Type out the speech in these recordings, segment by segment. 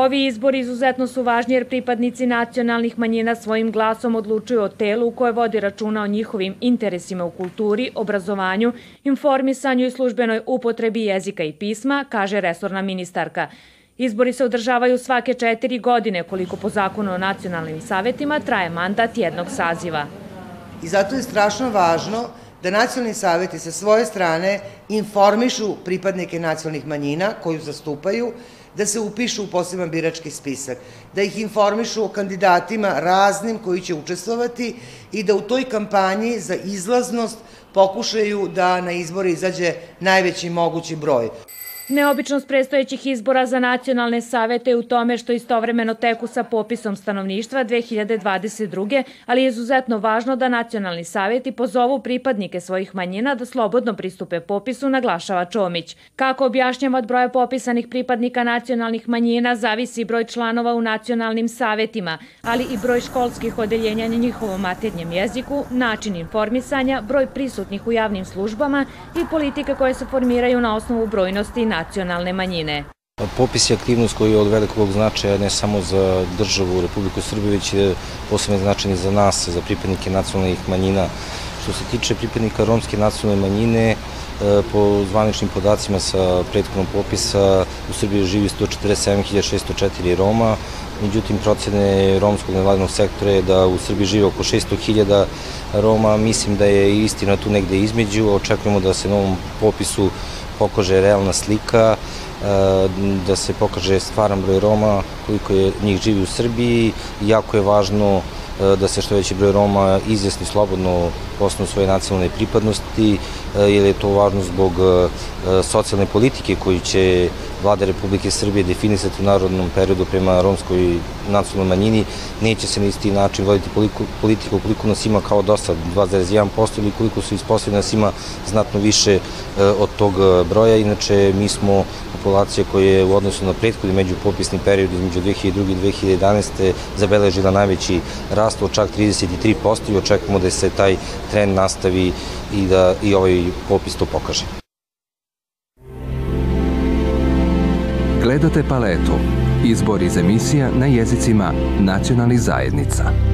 Ovi izbori izuzetno su važni jer pripadnici nacionalnih manjina svojim glasom odlučuju o telu koje vodi računa o njihovim interesima u kulturi, obrazovanju, informisanju i službenoj upotrebi jezika i pisma, kaže resorna ministarka. Izbori se održavaju svake četiri godine, koliko po zakonu o nacionalnim savetima traje mandat jednog saziva. I zato je strašno važno da nacionalni saveti sa svoje strane informišu pripadnike nacionalnih manjina koju zastupaju, da se upišu u poseban birački spisak, da ih informišu o kandidatima raznim koji će učestvovati i da u toj kampanji za izlaznost pokušaju da na izbore izađe najveći mogući broj. Neobičnost prestojećih izbora za nacionalne savete je u tome što istovremeno teku sa popisom stanovništva 2022. ali je izuzetno važno da nacionalni saveti pozovu pripadnike svojih manjina da slobodno pristupe popisu, naglašava Čomić. Kako objašnjava od broja popisanih pripadnika nacionalnih manjina zavisi broj članova u nacionalnim savetima, ali i broj školskih odeljenja na njihovom maternjem jeziku, način informisanja, broj prisutnih u javnim službama i politike koje se formiraju na osnovu brojnosti i nacionalne manjine. Popis je aktivnost koji je od velikog značaja ne samo za državu Republiku Srbiju, već je posebno značajni za nas, za pripadnike nacionalnih manjina. Što se tiče pripadnika romske nacionalne manjine, e, po zvaničnim podacima sa prethodnog popisa u Srbiji živi 147.604 Roma, međutim procene romskog nevladnog sektora je da u Srbiji živi oko 600.000 Roma, mislim da je istina tu negde između, očekujemo da se na ovom popisu pokaže realna slika, e, da se pokaže stvaran broj Roma, koliko je njih živi u Srbiji. Jako je važno e, da se što veći broj Roma izjasni slobodno osnovu svoje nacionalne pripadnosti, jer je to važno zbog socijalne politike koju će vlada Republike Srbije definisati u narodnom periodu prema romskoj nacionalnoj manjini, neće se na isti način voditi politiku koliko nas ima kao dosta 2,1% ili koliko su ispostavljeni nas ima znatno više e, od tog broja. Inače, mi smo populacija koja je u odnosu na prethodni međupopisni period između 2002. i 2011. zabeležila najveći rast od čak 33% i očekujemo da se taj trend nastavi i da i ovaj popis to pokaže. Gledate paletu. Izbor iz emisija na jezicima nacionalnih zajednica.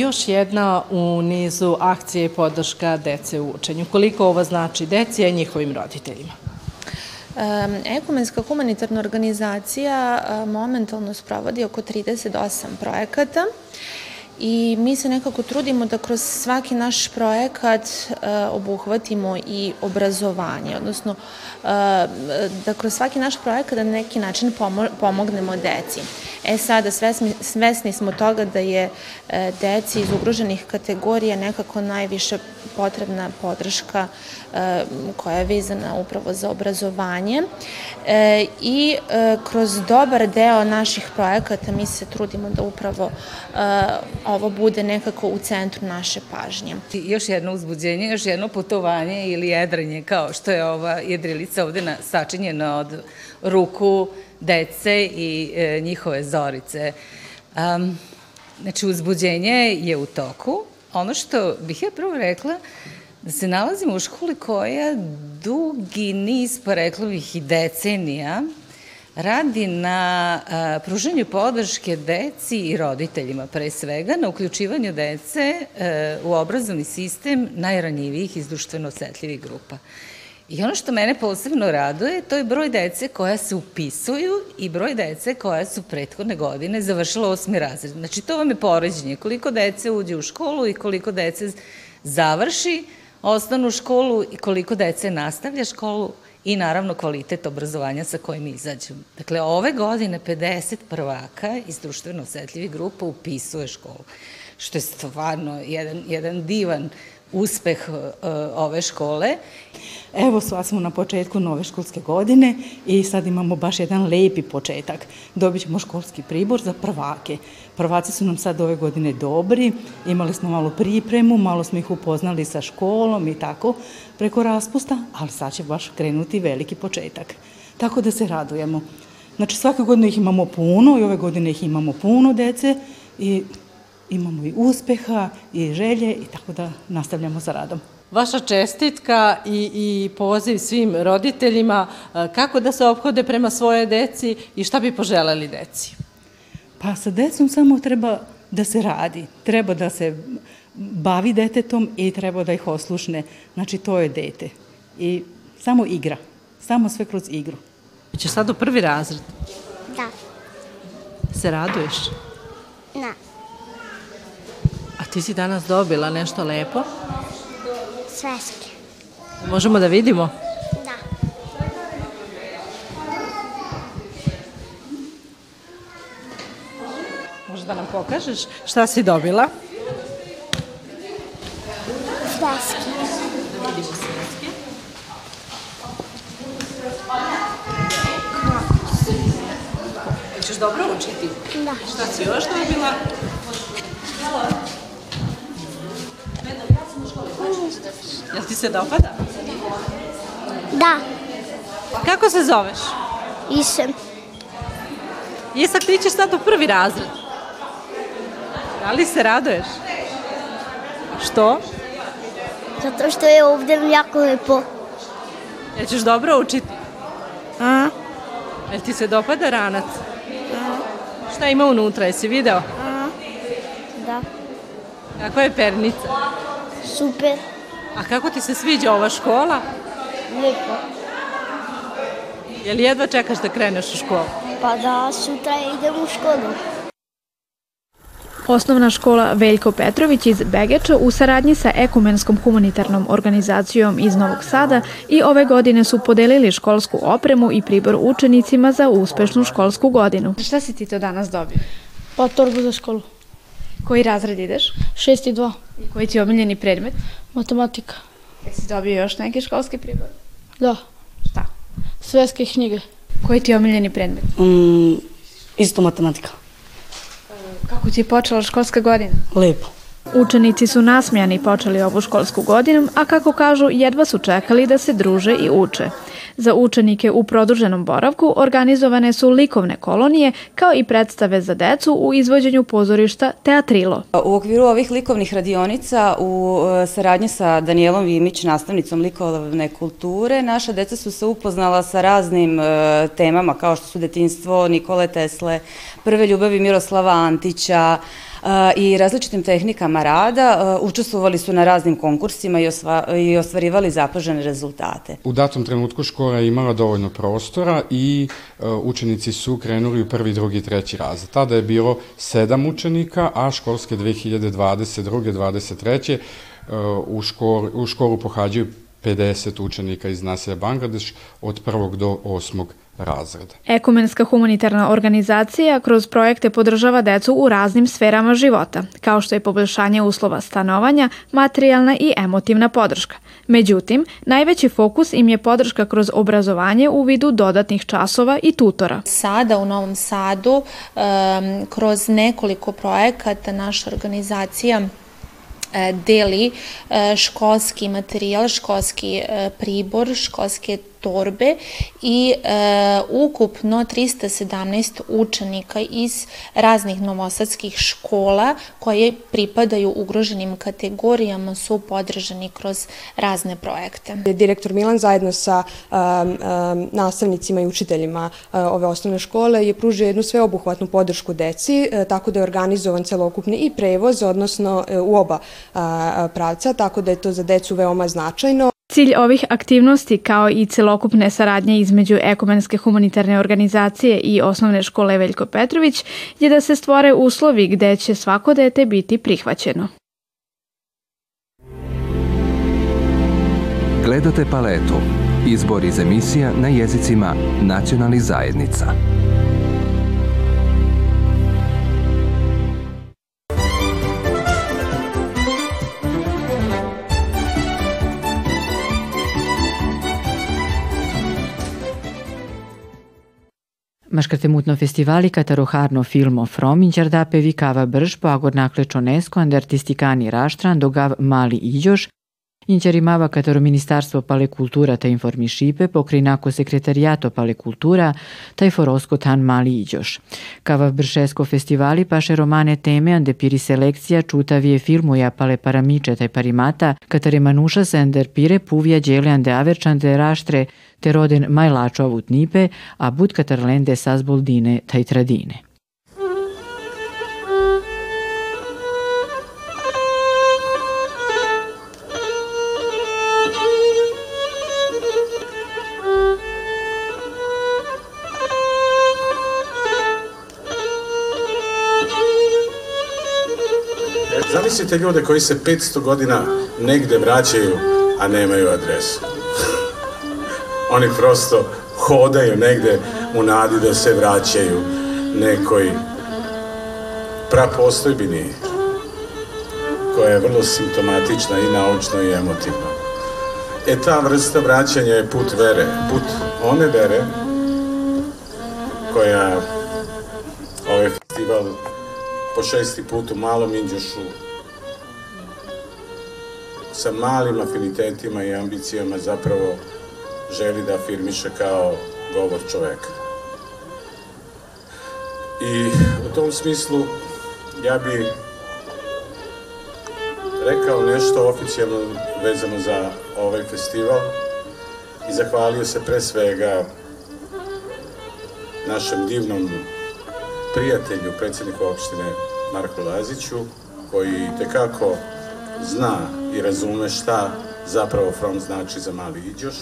Još jedna u nizu akcije podrška dece u učenju. Koliko ovo znači deci i njihovim roditeljima? Ekumenska humanitarna organizacija momentalno sprovodi oko 38 projekata i mi se nekako trudimo da kroz svaki naš projekat obuhvatimo i obrazovanje, odnosno da kroz svaki naš projekat na neki način pomognemo deci. E sada, svesni, smo toga da je e, deci iz ugroženih kategorija nekako najviše potrebna podrška e, koja je vezana upravo za obrazovanje e, i kroz dobar deo naših projekata mi se trudimo da upravo ovo bude nekako u centru naše pažnje. Još jedno uzbuđenje, još jedno putovanje ili jedrenje kao što je ova jedrilica ovde sačinjena od ruku dece i e, njihove zorice. Um, znači, uzbuđenje je u toku. Ono što bih ja prvo rekla, da se nalazimo u školi koja dugi niz, pa rekla bih i decenija, radi na a, pruženju podrške deci i roditeljima, pre svega na uključivanju dece a, e, u obrazovni sistem najranjivijih iz društveno osetljivih grupa. I ono što mene posebno raduje, to je broj dece koja se upisuju i broj dece koja su prethodne godine završila osmi razred. Znači, to vam je poređenje. Koliko dece uđe u školu i koliko dece završi osnovnu školu i koliko dece nastavlja školu i naravno kvalitet obrazovanja sa kojim izađu. Dakle, ove godine 50 prvaka iz društveno osetljivih grupa upisuje školu, što je stvarno jedan, jedan divan uspeh uh, ove škole. Evo, sva smo na početku nove školske godine i sad imamo baš jedan lepi početak. Dobit ćemo školski pribor za prvake. Prvaci su nam sad ove godine dobri, imali smo malo pripremu, malo smo ih upoznali sa školom i tako preko raspusta, ali sad će baš krenuti veliki početak. Tako da se radujemo. Znači svake godine ih imamo puno i ove godine ih imamo puno dece i imamo i uspeha i želje i tako da nastavljamo sa radom. Vaša čestitka i, i poziv svim roditeljima e, kako da se obhode prema svoje deci i šta bi poželeli deci? Pa sa decom samo treba da se radi, treba da se bavi detetom i treba da ih oslušne. Znači, to je dete. I samo igra. Samo sve kroz igru. Ćeš sad u prvi razred? Da. Se raduješ? Da. Ti si danas dobila nešto lepo? Sveske. Možemo da vidimo? Da. Možeš da nam pokažeš šta si dobila? Sveske. Hoćeš dobro učiti? Da. Šta si još dobila? Jel ti se dopada? Da. Kako se zoveš? Isem. Isak, ti ćeš sad u prvi razred. Da li se raduješ? Što? Zato što je ovde jako lepo. Jel ćeš dobro učiti? A? Jel ti se dopada ranac? Šta ima unutra, jesi video? A? Da. Kako je pernica? Super. A kako ti se sviđa ova škola? Lepo. Jel jedva čekaš da kreneš u školu? Pa da, sutra idem u školu. Osnovna škola Veljko Petrović iz Begeča u saradnji sa Ekumenskom humanitarnom organizacijom iz Novog Sada i ove godine su podelili školsku opremu i pribor učenicima za uspešnu školsku godinu. Šta si ti to danas dobio? Pa torbu za školu. Koji razred ideš? 6 i 2. I koji ti je omiljeni predmet? Matematika. Jesi dobio još neki školski pribor? Da. Šta? Sveske knjige. Koji ti je omiljeni predmet? Mm, isto matematika. Kako ti je počela školska godina? Lepo. Učenici su nasmijani počeli ovu školsku godinu, a kako kažu, jedva su čekali da se druže i uče. Za učenike u produženom boravku organizovane su likovne kolonije, kao i predstave za decu u izvođenju pozorišta Teatrilo. U okviru ovih likovnih radionica u e, saradnji sa Danijelom Vimić, nastavnicom likovne kulture, naša deca su se upoznala sa raznim e, temama kao što su detinstvo Nikole Tesle, prve ljubavi Miroslava Antića, i različitim tehnikama rada. Učestvovali su na raznim konkursima i, osva, i ostvarivali zapažene rezultate. U datom trenutku škola je imala dovoljno prostora i učenici su krenuli u prvi, drugi, treći razred. Tada je bilo sedam učenika, a školske 2022. 23. u, školu, u školu pohađaju 50 učenika iz naselja Bangladeš od prvog do osmog razreda. Ekumenska humanitarna organizacija kroz projekte podržava decu u raznim sferama života, kao što je poboljšanje uslova stanovanja, materijalna i emotivna podrška. Međutim, najveći fokus im je podrška kroz obrazovanje u vidu dodatnih časova i tutora. Sada u Novom Sadu, kroz nekoliko projekata naša organizacija deli e, školski materijal, školski e, pribor, školske torbe i e, ukupno 317 učenika iz raznih novosadskih škola koje pripadaju ugroženim kategorijama su podržani kroz razne projekte. Direktor Milan zajedno sa um, um, nastavnicima i učiteljima uh, ove osnovne škole je pružio jednu sveobuhvatnu podršku deci, uh, tako da je organizovan celokupni i prevoz, odnosno uh, u oba pravca, tako da je to za decu veoma značajno. Cilj ovih aktivnosti kao i celokupne saradnje između Ekumenske humanitarne organizacije i osnovne škole Veljko Petrović je da se stvore uslovi gde će svako dete biti prihvaćeno. Gledate paletu. Izbor iz emisija na jezicima nacionalnih zajednica. Maškartemutno festivali Kataroharno filmo From Inčardape vikava brž po agor naklečo nesko and artistikani raštran dogav mali iđoš, Incerimava katero Ministarstvo pale kultura ta informišipe pokrinako sekretarijato pale kultura taj forosko tan mali iđoš. Kava bršesko festivali paše romane teme ande piri selekcija čutavije filmuja pale paramiče taj parimata katare manuša sender pire puvija djele ande averčande raštre te roden majlačo avut nipe, a bud katarlende sazboldine taj tradine. Zamislite ljude koji se 500 godina negde vraćaju, a nemaju adresu. Oni prosto hodaju negde u nadi da se vraćaju nekoj prapostojbini koja je vrlo simptomatična i naučno i emotivno. E ta vrsta vraćanja je put vere, put one vere koja ovaj festival po šesti put u Malom Inđušu sa malim afinitetima i ambicijama zapravo želi da afirmiše kao govor čoveka. I u tom smislu ja bi rekao nešto oficijalno vezano za ovaj festival i zahvalio se pre svega našem divnom prijatelju, predsjedniku opštine Marku Laziću, koji tekako zna i razume šta zapravo From znači za mali Iđoš.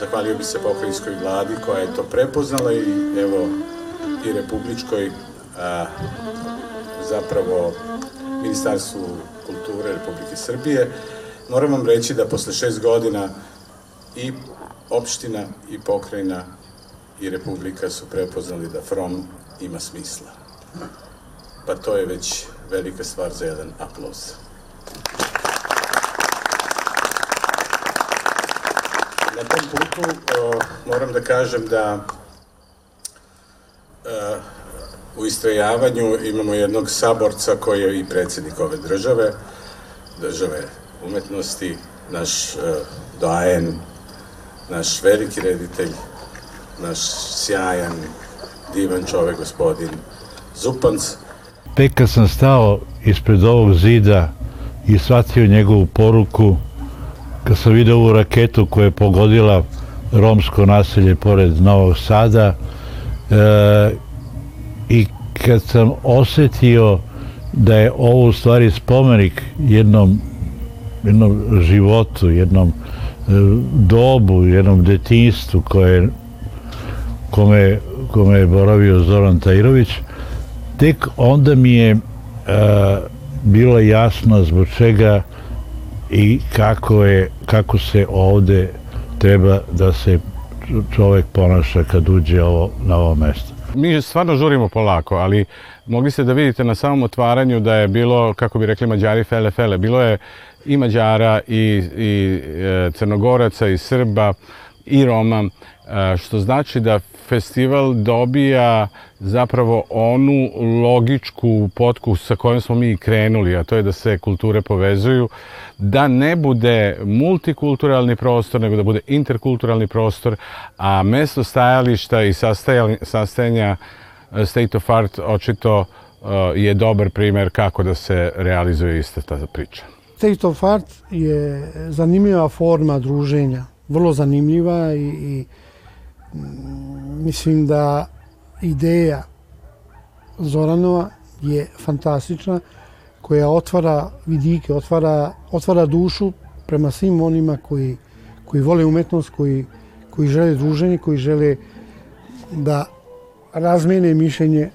Zahvalio bi se pokrajinskoj vladi koja je to prepoznala i evo i republičkoj a, zapravo Ministarstvu kulture Republike Srbije. Moram vam reći da posle šest godina i opština i pokrajina i republika su prepoznali da From ima smisla. Pa to je već velika stvar za jedan aplauz. Na tom putu uh, moram da kažem da uh, u istrajavanju imamo jednog saborca koji je i predsednik ove države, države umetnosti, naš uh, doajen, naš veliki reditelj, naš sjajan, divan čovek, gospodin Zupanc. Tek kad sam stao ispred ovog zida i shvatio njegovu poruku, kad sam vidio ovu raketu koja je pogodila romsko naselje pored Novog Sada e, i kad sam osetio da je ovo u stvari spomenik jednom, jednom životu, jednom e, dobu, jednom detinstvu koje, kome, kome je boravio Zoran Tajrović, tek onda mi je e, bilo jasno zbog čega i kako, je, kako se ovde treba da se čovek ponaša kad uđe ovo, na ovo mesto. Mi stvarno žurimo polako, ali mogli ste da vidite na samom otvaranju da je bilo, kako bi rekli mađari, fele fele. Bilo je i mađara i, i e, crnogoraca i srba i roma, e, što znači da festival dobija zapravo onu logičku potku sa kojom smo mi krenuli, a to je da se kulture povezuju, da ne bude multikulturalni prostor, nego da bude interkulturalni prostor, a mesto stajališta i sastajanja eh, State of Art očito eh, je dobar primer kako da se realizuje ista ta priča. State of Art je zanimljiva forma druženja, vrlo zanimljiva i, i mm, mislim da ideja Zoranova je fantastična, koja otvara vidike, otvara, otvara dušu prema svim onima koji, koji vole umetnost, koji, koji žele druženje, koji žele da razmene mišljenje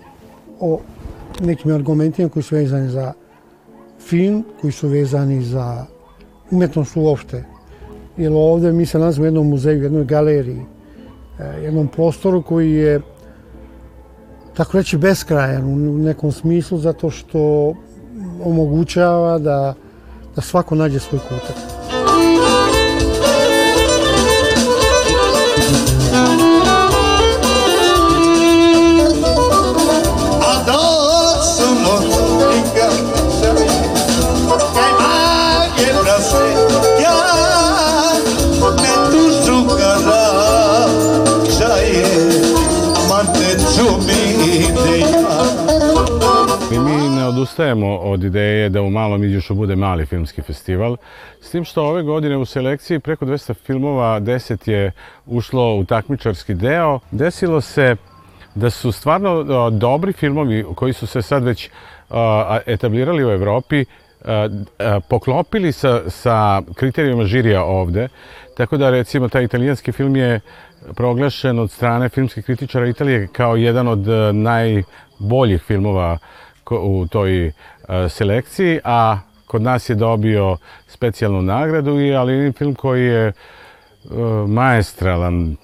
o nekim argumentima koji su vezani za film, koji su vezani za umetnost uopšte. Jer ovde mi se nalazimo u jednom muzeju, jednoj galeriji, eh, jednom prostoru koji je tako reći beskrajan u nekom smislu zato što omogućava da, da svako nađe svoj kutak. Odustajemo od ideje da u Malom Iđušu bude mali filmski festival, s tim što ove godine u selekciji preko 200 filmova, 10 je ušlo u takmičarski deo. Desilo se da su stvarno dobri filmovi koji su se sad već etablirali u Evropi, poklopili sa, sa kriterijima žirija ovde. Tako da, recimo, taj italijanski film je proglašen od strane filmskih kritičara Italije kao jedan od najboljih filmova u toj selekciji, a kod nas je dobio specijalnu nagradu, i ali film koji je maestralan.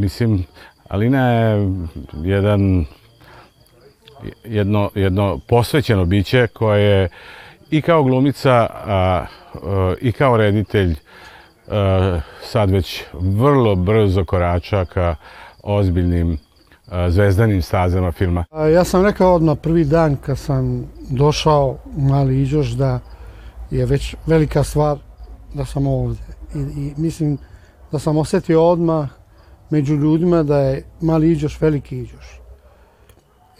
Mislim, Alina je jedan jedno, jedno posvećeno biće koje je i kao glumica a, a, i kao reditelj a, sad već vrlo brzo korača ka ozbiljnim zvezdanim stazama filma. Ja sam rekao odmah prvi dan kad sam došao u Mali Iđoš da je već velika stvar da sam ovdje. I, i mislim da sam osjetio odmah među ljudima da je Mali Iđoš veliki Iđoš.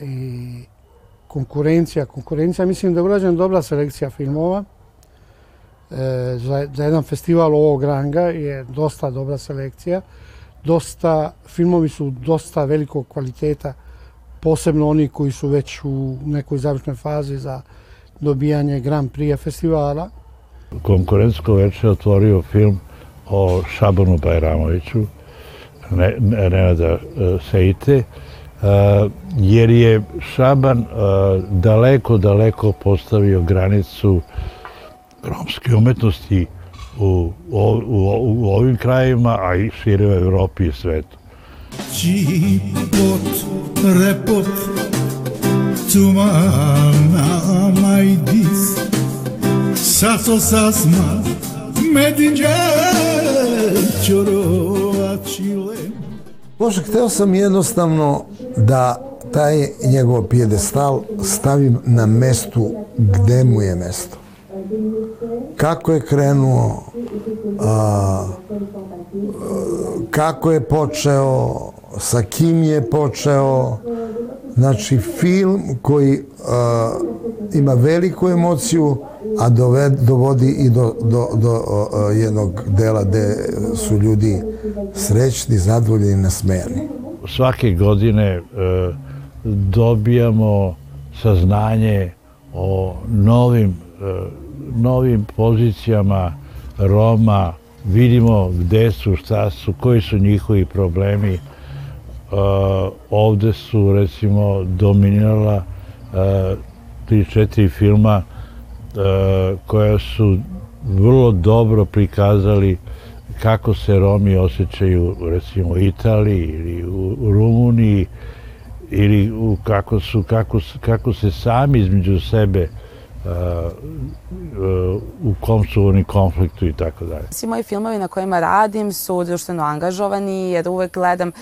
I konkurencija, konkurencija, mislim da je urađena dobra selekcija filmova. E, za, za jedan festival ovog ranga je dosta dobra selekcija. Dosta, filmovi su dosta velikog kvaliteta, posebno oni koji su već u nekoj završnoj fazi za dobijanje Grand Prix festivala. Konkurentsko večer otvorio film o Šabanu Bajramoviću, Nenada e, Sejte, jer je Šaban daleko, daleko postavio granicu romske umetnosti u, u, u, ovim krajima, a i šire u Evropi i svetu. Čipot, repot, tumana majdis, saso sasma, medinđe, čorova čile. Bože, hteo sam jednostavno da taj njegov pijedestal stavim na mestu gde mu je mesto. Kako je krenuo, a, kako je počeo, sa kim je počeo, znači film koji a, ima veliku emociju, a doved, dovodi i do, do, do a, jednog dela gde su ljudi srećni, zadovoljni, nasmejani. Svake godine e, dobijamo saznanje o novim, e, novim pozicijama Roma, vidimo gde su, šta su, koji su njihovi problemi. E, ovde su, recimo, dominirala e, tri, četiri filma e, koja su vrlo dobro prikazali kako se Romi osjećaju recimo u Italiji ili u, Rumuniji ili u kako su kako kako se sami između sebe u kom su oni konfliktu i tako dalje. Svi moji filmovi na kojima radim su društveno angažovani jer uvek gledam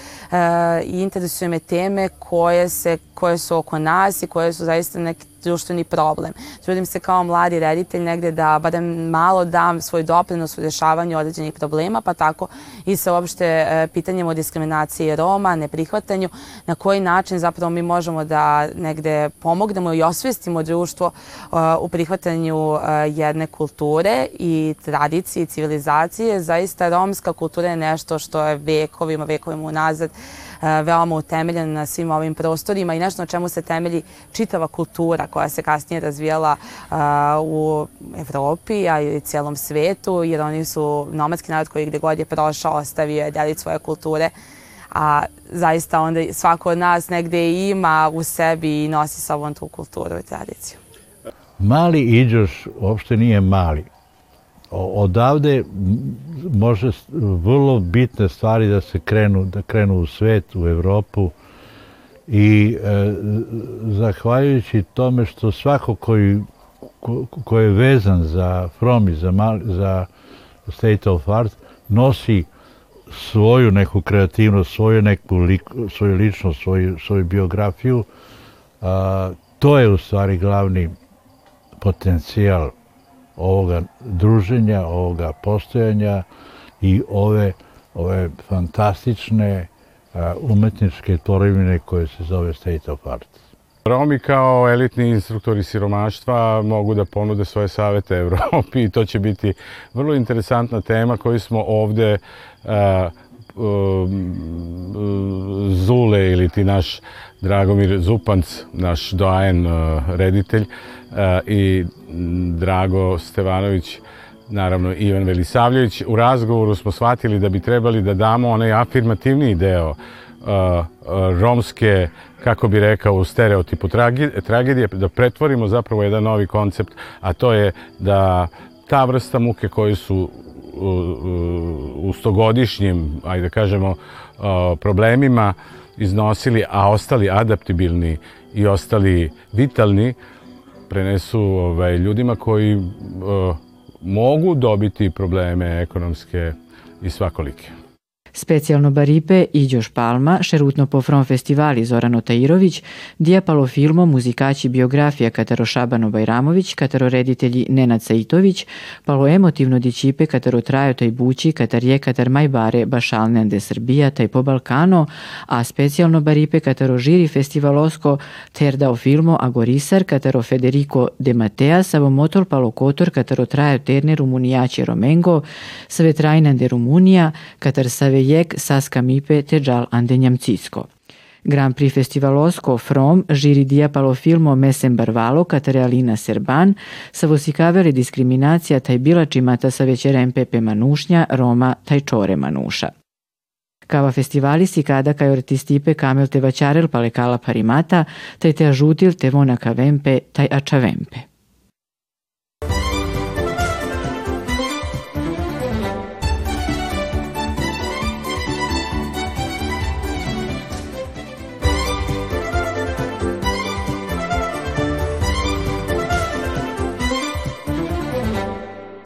i interesuje me teme koje, se, koje su oko nas i koje su zaista neki društveni problem. Trudim se kao mladi reditelj negde da barem malo dam svoj doprinos u rješavanju određenih problema, pa tako i sa uopšte e, pitanjem o diskriminaciji Roma, neprihvatanju, na koji način zapravo mi možemo da negde pomognemo i osvestimo društvo e, u prihvatanju e, jedne kulture i tradicije i civilizacije. Zaista romska kultura je nešto što je vekovima, vekovima unazad veoma utemeljen na svim ovim prostorima i nešto na čemu se temelji čitava kultura koja se kasnije razvijala u Evropi, a i cijelom svetu, jer oni su nomadski narod koji gde god je prošao ostavio je delit svoje kulture a zaista onda svako od nas negde ima u sebi i nosi sa ovom tu kulturu i tradiciju. Mali Iđoš uopšte nije mali odavde može vrlo bitne stvari da se krenu, da krenu u svet, u Evropu. I e, zahvaljujući tome što svako koji ko, ko je vezan za From za, mali, za State of Art nosi svoju neku kreativnost, svoju neku lik, svoju ličnost, svoju, svoju biografiju, a, to je u stvari glavni potencijal ovoga druženja, ovoga postojanja i ove, ove fantastične umetničke tvorevine koje se zove State of Art. Romi kao elitni instruktori siromaštva mogu da ponude svoje savete Evropi i to će biti vrlo interesantna tema koju smo ovde uh, Zule ili ti naš Dragomir Zupanc, naš doajen reditelj i Drago Stevanović, naravno Ivan Velisavljević. U razgovoru smo shvatili da bi trebali da damo onaj afirmativni deo romske, kako bi rekao, u stereotipu tragedije, da pretvorimo zapravo jedan novi koncept, a to je da ta vrsta muke koju su u stogodišnjim, ajde da kažemo, problemima iznosili, a ostali adaptibilni i ostali vitalni, prenesu ovaj, ljudima koji mogu dobiti probleme ekonomske i svakolike. Specijalno Baripe Iđoš Palma, šerutno po From festivali Zorano Tairović, dijapalo filmo muzikaći biografija Kataro Šabano Bajramović, Kataro reditelji Nenad Saitović, palo emotivno dičipe Kataro trajo taj bući, Katar je Katar Majbare Bašalnende Srbija taj po Balkano, a specijalno Baripe Kataro žiri festivalosko terdao filmo Agorisar Kataro Federico de Matea savo motor palo kotor Kataro trajo terne Rumunijaće Romengo, sve trajnande Rumunija, Katar save jek Saska Mipe te Džal Andenjam Cisko. Grand Prix Festivalosko From žiri dijapalo filmo Mesem Barvalo Katarealina Serban sa vosikaveli diskriminacija taj bilačimata sa večerem Pepe Manušnja Roma taj čore Manuša. Kava festivali si kada kaj artistipe kamel te vačarel palekala parimata, taj te ažutil te vona kavempe, taj ačavempe.